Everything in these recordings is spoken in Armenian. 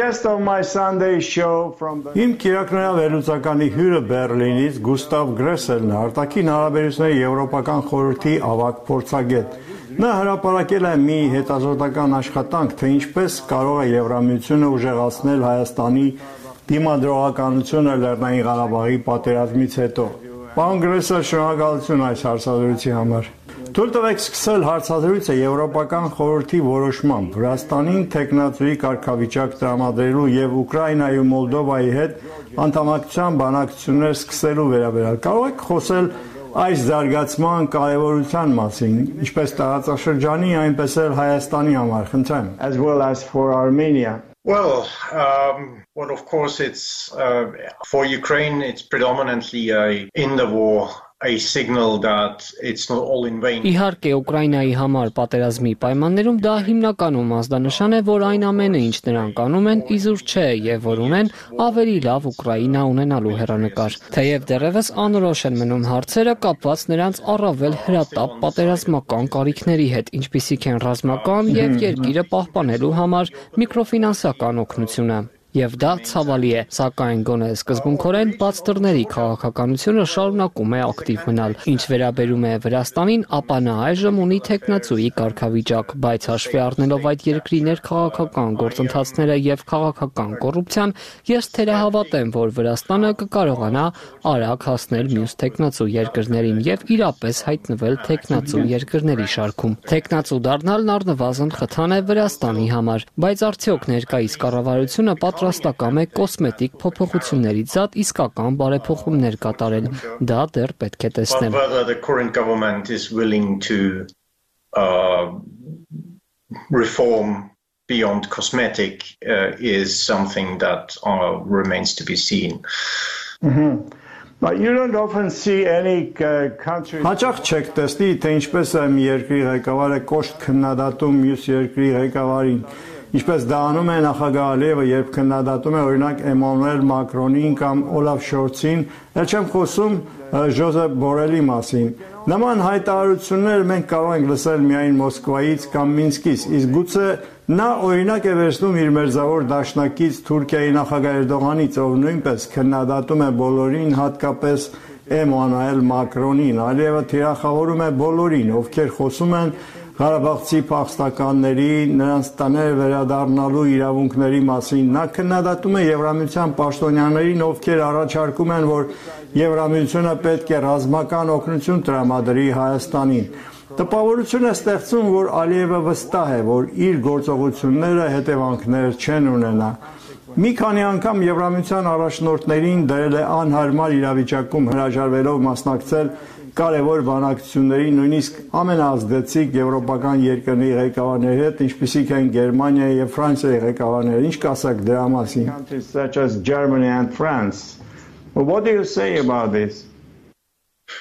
guest of my Sunday show from the Իմ Կիրակնոյա վերլուծականի հյուրը Բերլինից Գուստավ Գրեսելն է, արտաքին հարաբերությունների Եվրոպական խորհրդի ավագ փորձագետ։ Նա հրապարակել է մի հետազոտական աշխատանք, թե ինչպես կարող է Եվրամիությունը ուժեղացնել Հայաստանի դիմադրողականությունը Լեռնային Ղարաբաղի պատերազմից հետո։ Պարոն Գրեսել, շնորհակալություն այս հարցադրույցի համար։ Թույլ տվեք սկսել հարցադրույցը Եվրոպական խորհրդի որոշմամբ Վրաստանին տեխնացուի կարգավիճակ տրամադրելու եւ Ուկրաինայի ու Մոլդովայի հետ անդամակցության բանակցություններ սկսելու վերաբերյալ։ Կարող եք խոսել այս զարգացման կարևորության մասին, ինչպես տարածաշրջանի, այնպես էլ Հայաստանի համար, խնդրեմ։ as well as for Armenia. Well, um, well, of course, it's uh, for Ukraine. It's predominantly a in the war a signal that it's not all in vain. Իհարկե Ուկրաինայի համար պատերազմի պայմաններում դա հիմնականում ազդանշան է, որ այն ամենը, ինչ նրանք անում են, իզուր չէ եւ որ ունեն ավելի լավ Ուկրաինա ունենալու հերանեկար։ Թեև դեռևս անորոշ են մնում հարցերը կապված նրանց առավել հրատապ պատերազմական կարիքների հետ, ինչպիսիք են ռազմական եւ երկիրը պահպանելու համար միկրոֆինանսական օգնությունը։ Եվ դա ցավալի է, սակայն գոնե սկզբունքորեն բաց դռների քաղաքականությունը շարունակում է ակտիվ մնալ։ Ինչ վերաբերում է Վրաստանին, ապա նա այժմ ունի տեխնացուի կարգավիճակ, բայց հաշվի առնելով այդ երկրի ներքաղաքական գործընթացները եւ քաղաքական կոռուպցիան, ես թերահավատ եմ, որ Վրաստանը կկարողանա արագ հասնել մյուս տեխնացու երկրներին եւ իրապես հայտնվել տեխնացու երկրների շարքում։ Տեխնացու դառնալն առնվազն խթան է Վրաստանի համար, բայց արդյոք ներկայիս կառավարությունը պատրաստակամ է կոսմետիկ փոփոխություններից զատ իսկական բարեփոխումներ կատարել։ Դա դեռ պետք է տեսնել։ uh, beyond cosmetic uh, is something that uh, remains to be seen. But you don't often see any uh, country Հաճախ չեք տեսնի, թե ինչպես է մի երկրի ղեկավարը կոշտ քննադատում մյուս երկրի ղեկավարին։ Ինչպես դա անում է նախագահ Ալիևը, երբ քննադատում է օրինակ Էմանուել Մակրոնին կամ Օլաֆ Շորցին, ել չեմ խոսում Ժոզեփ Բորելի մասին։ Նման հայտարարություններ մենք կարող ենք լսել միայն Մոսկվայից կամ Մինսկից, իսկ գուցե նա օրինակ է վերցնում իր մերձավոր դաշնակից Թուրքիայի նախագահ Էրդողանից, ով նույնպես քննադատում է բոլորին, հատկապես Էմանուել Մակրոնին։ Ալիևը թիրախավորում է բոլորին, ովքեր խոսում են Ղարաբաղցի փախստականների նրանց տաներ վերադառնալու իրավունքների մասին։ Նա քննադատում է Եվրամիության պաշտոնյաներին, ովքեր առաջարկում են, որ Եվրամիությունը պետք է ռազմական օգնություն տրամադրի Հայաստանին։ Տպավորություն է ստեղծում, որ Ալիևը վստահ է, որ իր գործողությունները հետևանքներ չեն ունենա։ Մի քանի անգամ Եվրամիության առաջնորդներին դրել է անհարմար իրավիճակում հրաժարվելով մասնակցել կարևոր բանակցությունների նույնիսկ ամենազդեցիկ եվրոպական երկրների ղեկավարների հետ, ինչպիսիք են Գերմանիայի եւ Ֆրանսիայի ղեկավարները։ Ինչ կասեք դրա մասին։ such as Germany and France. Well, what do you say about this?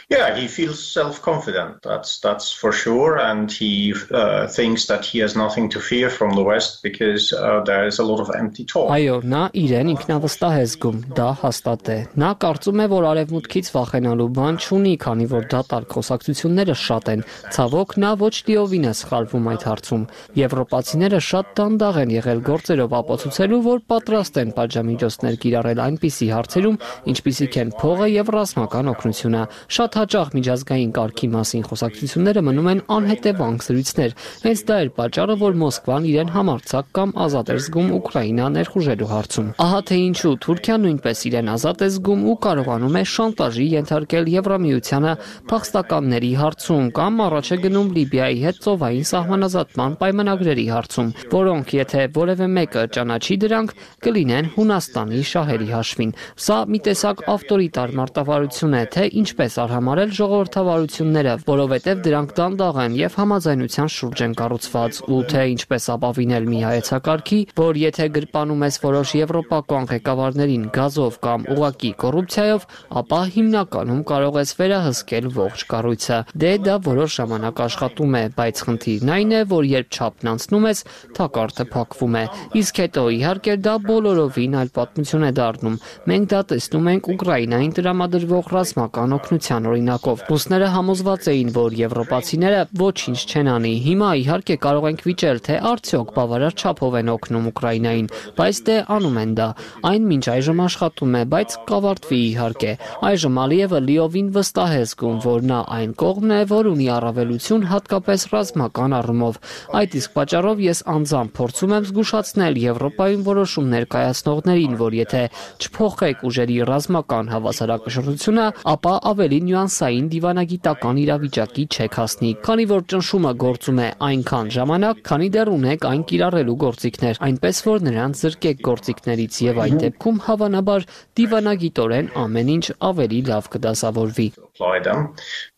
Yeah, he feels self-confident. That's that's for sure, and he uh, thinks that he has nothing to fear from the West because uh, there is a lot of empty talk. Այո, նա իրեն ինքնավստահ է զգում, դա հաստատ է։ Նա կարծում է, որ արևմուտքից վախենալու բան չունի, քանի որ դատարկ խոսակցությունները շատ են։ Ցավոք, նա ոչ լիովին է սխալվում այդ հարցում։ Եվրոպացիները շատ դանդաղ են եղել գործերով ապացուցելու, որ պատրաստ են պատժամիջոցներ կիրառել այնպիսի հարցերում, ինչպիսիք են փողը եւ ռազմական օգնությունը։ Շատ հաճախ միջազգային կարգի մասին խոսակցությունները մնում են անհետևանք զրույցներ։ Հենց դա էր պատճառը, որ Մոսկվան իրեն համարցակ կամ ազատ էր զգում Ուկրաինա ներխուժելու հարցում։ Ահա թե ինչու Թուրքիան նույնպես իրեն ազատ է զգում ու կարողանում է շանտաժի ենթարկել Եվրամիությանը փախստականների հարցում կամ առաջ է գնում Լիբիայի հետ ծովային սահմանազատման պայմանագրերի հարցում, որոնք եթե որևէ մեկը ճանաչի դրանք կլինեն Հունաստանի շահերի հաշվին։ Սա մի տեսակ ավտորիտար մարտավարություն է, թե ինչպես արհամարել ժողովրդավարությունները, որովհետև դրանք դանդաղ են եւ համաձայնության շուրջ են կառուցված, ու թե ինչպես ապավինել մի հայեցակարգի, որ եթե գրպանում ես որոշ եվրոպական ղեկավարներին գազով կամ ուղակի կոռուպցիայով, ապա հիմնականում կարող ես վերահսկել ողջ կառույցը։ Դե դա որոշ ժամանակ աշխատում է, բայց խնդիրն այն է, որ երբ չափն անցնում ես, թակարդը փակվում է։ Իսկ հետո իհարկե դա բոլորովին այլ պատմություն է դառնում։ Մենք դա տեսնում ենք Ուկրաինային տրամադրվող ռազմական օգնության օրինակով։ Ռուսները համոզված էին, որ եվրոպացիները ոչինչ չեն անի։ Հիմա իհարկե կարող ենք վիճել, թե արդյոք բավարար չափով են օգնում Ուկրաինային, բայց դե անում են դա։ Այն մինչ այժմ աշխատում է, բայց կավարտվի իհարկե։ Այժմ Ալիևը լիովին վստահ է զգում, որ նա այն կողմն է, որ ունի առավելություն հատկապես ռազմական առումով։ Այդ իսկ պատճառով ես անձամբ փորձում եմ զգուշացնել Եվրոպայում որոշում ներկայացնողներին, որ եթե չփոխեք ուժերի ռազմական հավասարակշռությունը, ապա ավելի նյուանսային դիվանագիտական իրավիճակի չեք հասնի, քանի որ ճնշումը գործում է այնքան ժամանակ, քանի դեռ ունեք այն կիրառելու գործիքներ, այնպես որ նրանց զրկեք գործիքներից եւ այդ դեպքում հավանաբար դիվանագիտորեն ամեն ինչ ավելի լավ կդասավորվի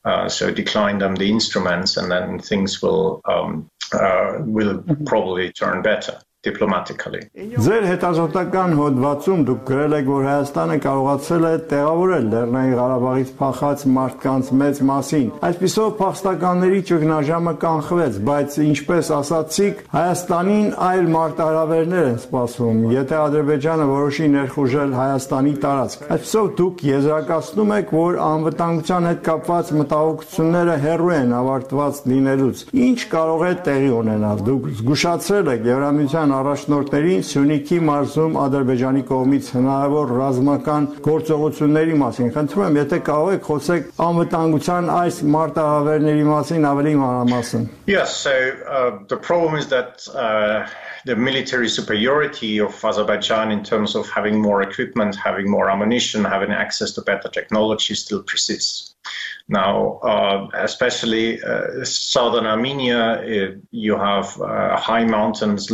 uh, so decline them the instruments and then things will um, uh, will probably turn better diplomatically. Ձեր հետազոտական հոդվածում դուք գրել եք, որ Հայաստանը կարողացել է տեղավորել Լեռնային Ղարաբաղից փախած մարդկանց մեծ մասին։ Այսպիսով փախստականների ճգնաժամը կանխվեց, բայց ինչպես ասացիք, Հայաստանին այլ մարտահրավերներ են սպասում, եթե Ադրբեջանը որոշի ներխուժել Հայաստանի տարածք։ Այսպիսով դուք եզրակացնում եք, որ անվտանգության հետ կապված մտահոգությունները հեռու են ավարտված լինելուց։ Ինչ կարող է տեղի ունենալ։ Դուք զգուշացրել եք Եվրամիության Հայաստան առաջնորդներին Սյունիքի մարզում Ադրբեջանի կողմից հնարավոր ռազմական գործողությունների մասին։ Խնդրում եմ, եթե կարող եք խոսեք անվտանգության այս մարտահրավերների մասին ավելի մանրամասն։ Yes, so uh, the problem is that uh, the military superiority of Azerbaijan in terms of having more equipment, having more ammunition, having access to better technology still persists. Now, uh, especially uh, southern Armenia, it, you have uh, high mountains,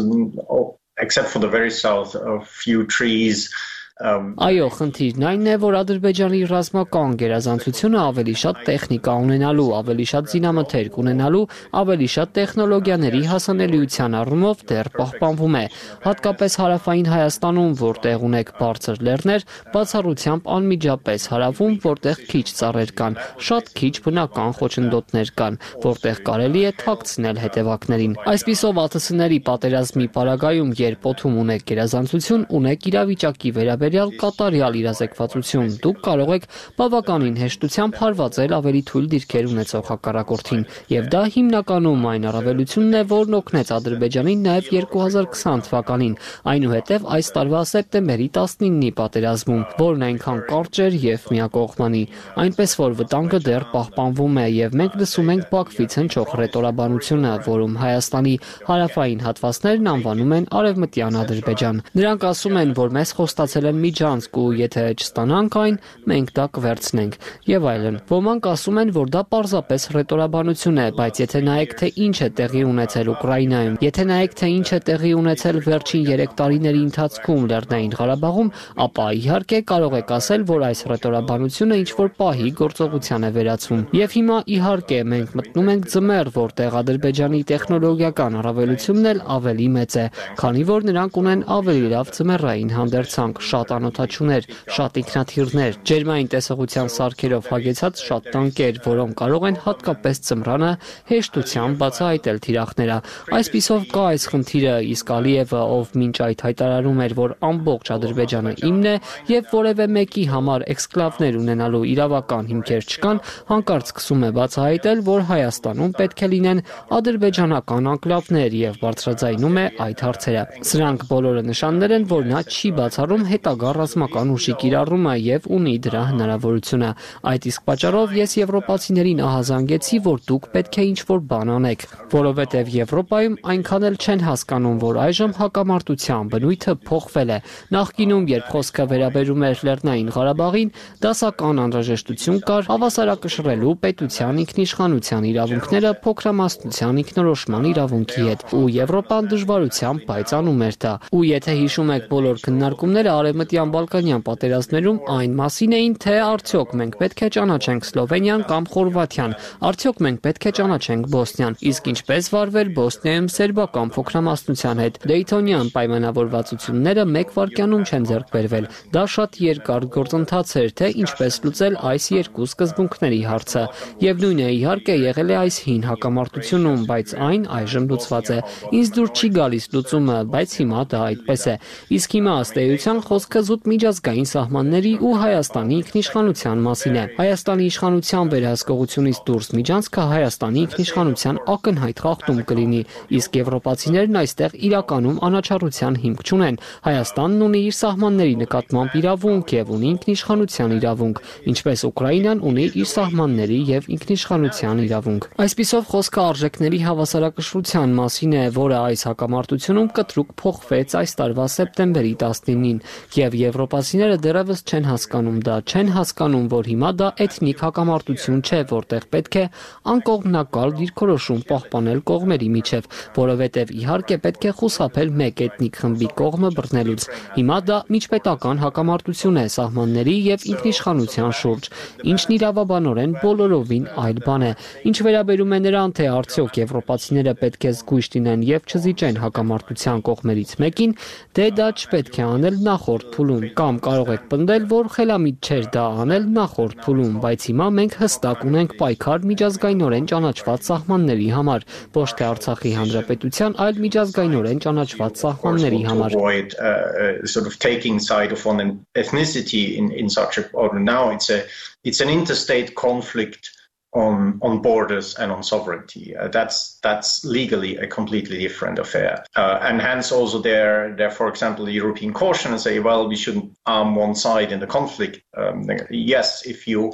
except for the very south, a few trees. Այո, խնդիրն այն է, որ Ադրբեջանի ռազմական գերազանցությունը ավելի շատ տեխնիկա ունենալու, ավելի շատ զինամթերք ունենալու, ավելի շատ տեխնոլոգիաների հասանելիության առումով դեռ պահպանվում է։ Հատկապես հարավային Հայաստանում, որտեղ ունեք բարձր լեռներ, բացառությամբ անմիջապես հարավում, որտեղ քիչ ծառեր կան, շատ քիչ բնական խոչընդոտներ կան, որտեղ կարելի է թաքցնել հետևակներին։ Այսպիսով ԱԹՍ-ների պատերազմի պարագայում, երբ օթում ունեք գերազանցություն, ունեք իրավիճակի վերաբերյալ վերաբերյալ կատարյալ իրազեկվածություն։ Դուք կարող եք բավականին հեշտությամբ հարվածել ավելի թույլ դիրքեր ունեցող հակառակորդին, եւ դա հիմնականում այն առավելությունն է, որն օգնեց Ադրբեջանին նաեւ 2020 թվականին, այնուհետև այս տարվա սեպտեմբերի 19-ի պատերազմում, որն այնքան կարճ էր եւ միակողմանի, այնպես որ վտանգը դեռ պահպանվում է եւ մենք լսում ենք Բաքվից հնչող ռետորաբանությունը, որում Հայաստանի հարավային հատվածներն անվանում են Արևմտյան Ադրբեջան։ Նրանք ասում են, որ մեզ խոստացել են միջանցք ու եթե չստանանք այն, մենք դա կվերցնենք եւ այլն։ Ոմանք ասում են, որ դա պարզապես ռետորաբանություն է, բայց եթե նայեք թե ինչ է տեղի ունեցել Ուկրաինայում, եթե նայեք թե ինչ է տեղի ունեցել վերջին 3 տարիների ընթացքում Լեռնային Ղարաբաղում, ապա իհարկե կարող եք ասել, որ այս ռետորաբանությունը ինչ որ պահի գործողության է վերածվում։ Եվ հիմա իհարկե մենք մտնում ենք ձմեռ, որտեղ Ադրբեջանի տեխնոլոգիական առավելությունն էլ ավելի մեծ է, քանի որ նրանք ունեն ավելի լավ ձմեռային հանդերձանք, շատ շատ անօթաչուներ, շատ ինքնաթիռներ, ջերմային տեսողության սարքերով հագեցած շատ տանկեր, որոնք կարող են հատկապես ծմրանը հեշտությամբ բացահայտել թիրախները։ Այսպիսով կա այս խնդիրը, իսկ Ալիևը, ով մինչ այդ հայտարարում էր, որ ամբողջ Ադրբեջանը իմն է եւ որևէ մեկի համար էքսկլավներ ունենալու իրավական հիմքեր չկան, հանկարծ սկսում է բացահայտել, որ Հայաստանում պետք է լինեն ադրբեջանական անկլավներ եւ բարձրաձայնում է այդ հարցերը։ Սրանք բոլորը նշաններ են, որ նա չի բացառում հետագա հետագա ռազմական ուժի կիրառումը եւ ունի դրա հնարավորությունը։ Այդ իսկ պատճառով ես եվրոպացիներին ահազանգեցի, որ դուք պետք է ինչ-որ բան անեք, որովհետեւ Եվրոպայում այնքան էլ չեն հասկանում, որ այժմ հակամարտության բնույթը փոխվել է։ Նախկինում, երբ խոսքը վերաբերում էր Լեռնային Ղարաբաղին, դասական անհրաժեշտություն կար հավասարակշռելու պետության ինքնիշխանության իրավունքները փոքրամասնության ինքնորոշման իրավունքի հետ, ու Եվրոպան դժվարությամբ պայծանում էր դա։ Ու եթե հիշում եք բոլոր քննարկումները արևմտյան Արևմտյան Բալկանյան պատերազմներում այն մասին էին, թե արդյոք մենք պետք է ճանաչենք Սլովենիան կամ Խորվաթիան, արդյոք մենք պետք է ճանաչենք Բոսնիան, իսկ ինչպես վարվել Բոսնիայում սերբական փոքրամասնության հետ։ Դեյթոնյան պայմանավորվածությունները մեկ վայրկյանում չեն ձեռք բերվել։ Դա շատ երկար գործընթաց էր, թե ինչպես լուծել այս երկու սկզբունքների հարցը։ Եվ նույնը իհարկե եղել է այս հին հակամարտությունում, բայց այն այժմ լուծված է։ Ինձ դուր չի գալիս լուծումը, բայց հիմա դա այդպես է։ Իսկ հիմա ըստ էության խոսք խոսքը զուտ միջազգային սահմանների ու Հայաստանի ինքնիշխանության մասին է։ Հայաստանի իշխանության վերահսկողությունից դուրս միջանցքը Հայաստանի ինքնիշխանության ակնհայտ խախտում կլինի, իսկ եվրոպացիներն այստեղ իրականում անաչառության հիմք չունեն։ Հայաստանն ունի իր սահմանների նկատմամբ իրավունք եւ ունի ինքնիշխանության իրավունք, ինչպես Ուկրաինան ունի իր սահմանների եւ ինքնիշխանության իրավունք։ Այսպիսով խոսքը արժեքների հավասարակշռության մասին է, որը այս հակամարտությունում կտրուկ փոխվեց այս տարվա սեպտեմբերի 19-ին, եւ եվրոպացիները դեռևս չեն հասկանում դա, չեն հասկանում, որ հիմա դա էթնիկ հակամարտություն չէ, որտեղ պետք է անկողմնակալ դիրքորոշում պահպանել կողմերի միջև, որովհետեւ իհարկե պետք է խուսափել մեկ էթնիկ խմբի կողմը բռնելուց։ Հիմա դա միջպետական հակամարտություն է սահմանների եւ ինքնիշխանության շուրջ, ինչն իրավաբանորեն բոլորովին այլ բան է։ Ինչ վերաբերում է նրան, թե արդյոք եվրոպացիները պետք է զգույշ լինեն եւ չզիջեն հակամարտության կողմերից մեկին, դե դա չպետք է անել նախորդ փուլում, կամ կարող եք պնդել, որ խելամիտ չէր դա անել նախորդ փուլում, բայց հիմա մենք հստակ ունենք պայքար միջազգայինորեն ճանաչված սահմանների համար, ոչ թե Արցախի հանրապետության, այլ միջազգայինորեն ճանաչված սահմանների համար sort of taking side of one ethnicity in, in such a or now it's a it's an interstate conflict on on borders and on sovereignty. Uh, that's that's legally a completely different affair, uh, and hence also there there for example the European caution and say well we shouldn't arm one side in the conflict. Um, yes, if you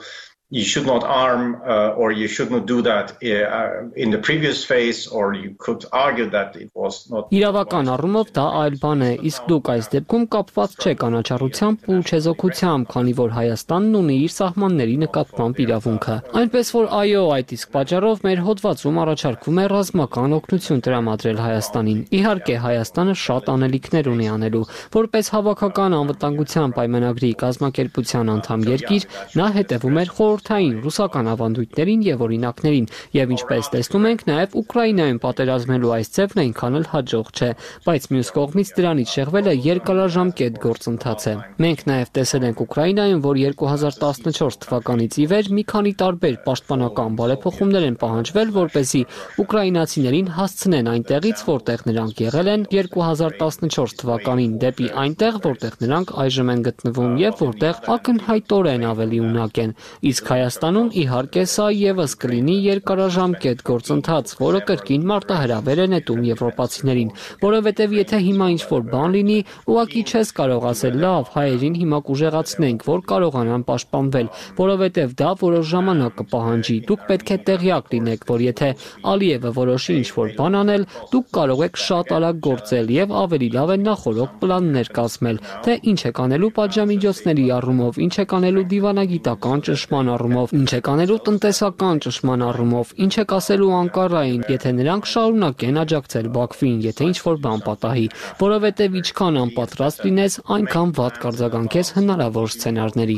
you should not arm uh, or you should not do that uh, in the previous phase or you could argue that it was not Իրավական առումով դա այլ բան է, իսկ դուք այս դեպքում կապված չեք անաչառությամբ ու չեզոքությամբ, քանի որ Հայաստանն ունի իր սահմանների նկատմամբ իրավունքը։ Այնպես որ այո, այդ իսկ պատճառով մեր հոդվածում առաջարկվում է ռազմական օգնություն տրամադրել Հայաստանին։ Իհարկե Հայաստանը շատ անելիքներ ունի անելու, որպես հավաքական անվտանգության պայմանագրի կազմակերպության անդամ երկիր, նա հետևում էր խոր խորհրդային ռուսական ավանդույթներին եւ օրինակներին, եւ ինչպես տեսնում ենք, նաեւ Ուկրաինայում պատերազմելու այս ձևն այնքան էլ հաջող չէ, բայց մյուս կողմից դրանից շեղվելը երկարաժամկետ գործընթաց է։ Մենք նաեւ տեսել ենք Ուկրաինայում, որ 2014 թվականից ի վեր մի քանի տարբեր պաշտպանական բարեփոխումներ են պահանջվել, որպեսզի ուկրաինացիներին հասցնեն այնտեղից, որտեղ նրանք եղել են 2014 թվականին դեպի այնտեղ, որտեղ նրանք այժմ են գտնվում եւ որտեղ ակնհայտորեն ավելի ունակ են։ Իսկ Հայաստանում իհարկե սա եւս կլինի երկարաժամկետ գործընթաց, որը կրկին մարտահրավեր է նետում եվրոպացիներին, որովհետեւ եթե հիմա ինչ-որ բան լինի, ուղակի չես կարող ասել լավ, հայերին հիմա կուժեղացնենք, որ կարողանան պաշտպանվել, որովհետեւ դա որոշ ժամանակ կպահանջի։ Դուք պետք է տեղյակ լինեք, որ եթե Ալիևը որոշի ինչ-որ բան անել, դուք կարող եք շատ արագ գործել եւ ավելի լավ է նախորոք պլաններ կազմել, թե ինչ եք անելու պատժամիջոցների առումով, ինչ եք անելու դիվանագիտական ճշմարտ առումով, ինչ եք անելու տնտեսական ճշման առումով, ինչ եք ասելու Անկարային, եթե նրանք շարունակեն աջակցել Բաքվին, եթե ինչ որ բան պատահի, որովհետև ինչքան անպատրաստ լինես, այնքան վատ կարձագանքես հնարավոր սցենարների։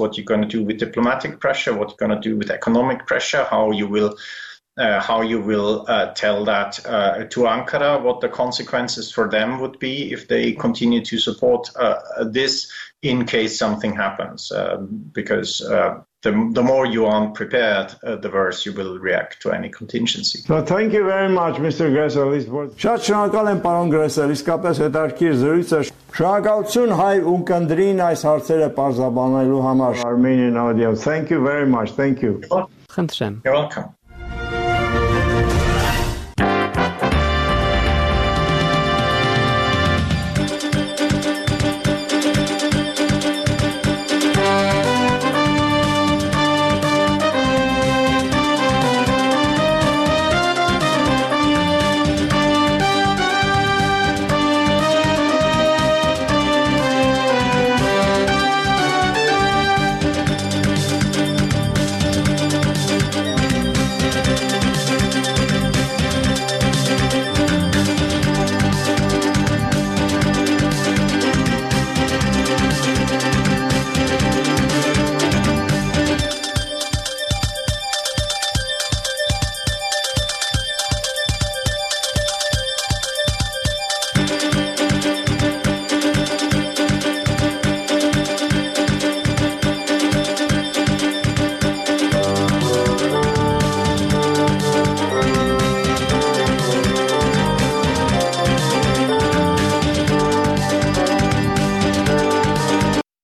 What you're going to do with diplomatic pressure, what you're going to do with economic pressure, how you will how you will uh, tell that uh, to Ankara, what the consequences for them would be if they continue to support this in case something happens, because the, the more you are prepared, uh, the worse you will react to any contingency. So thank you very much, Mr. Gressel. Շատ շնորհակալ եմ, պարոն Գրեսել, իսկապես հետաքրքիր զրույց է։ Շնորհակալություն հայ ունկնդրին այս հարցերը բարձաբանելու համար։ Armenian audience. Thank you very much. Thank you. Խնդրեմ։ You're welcome.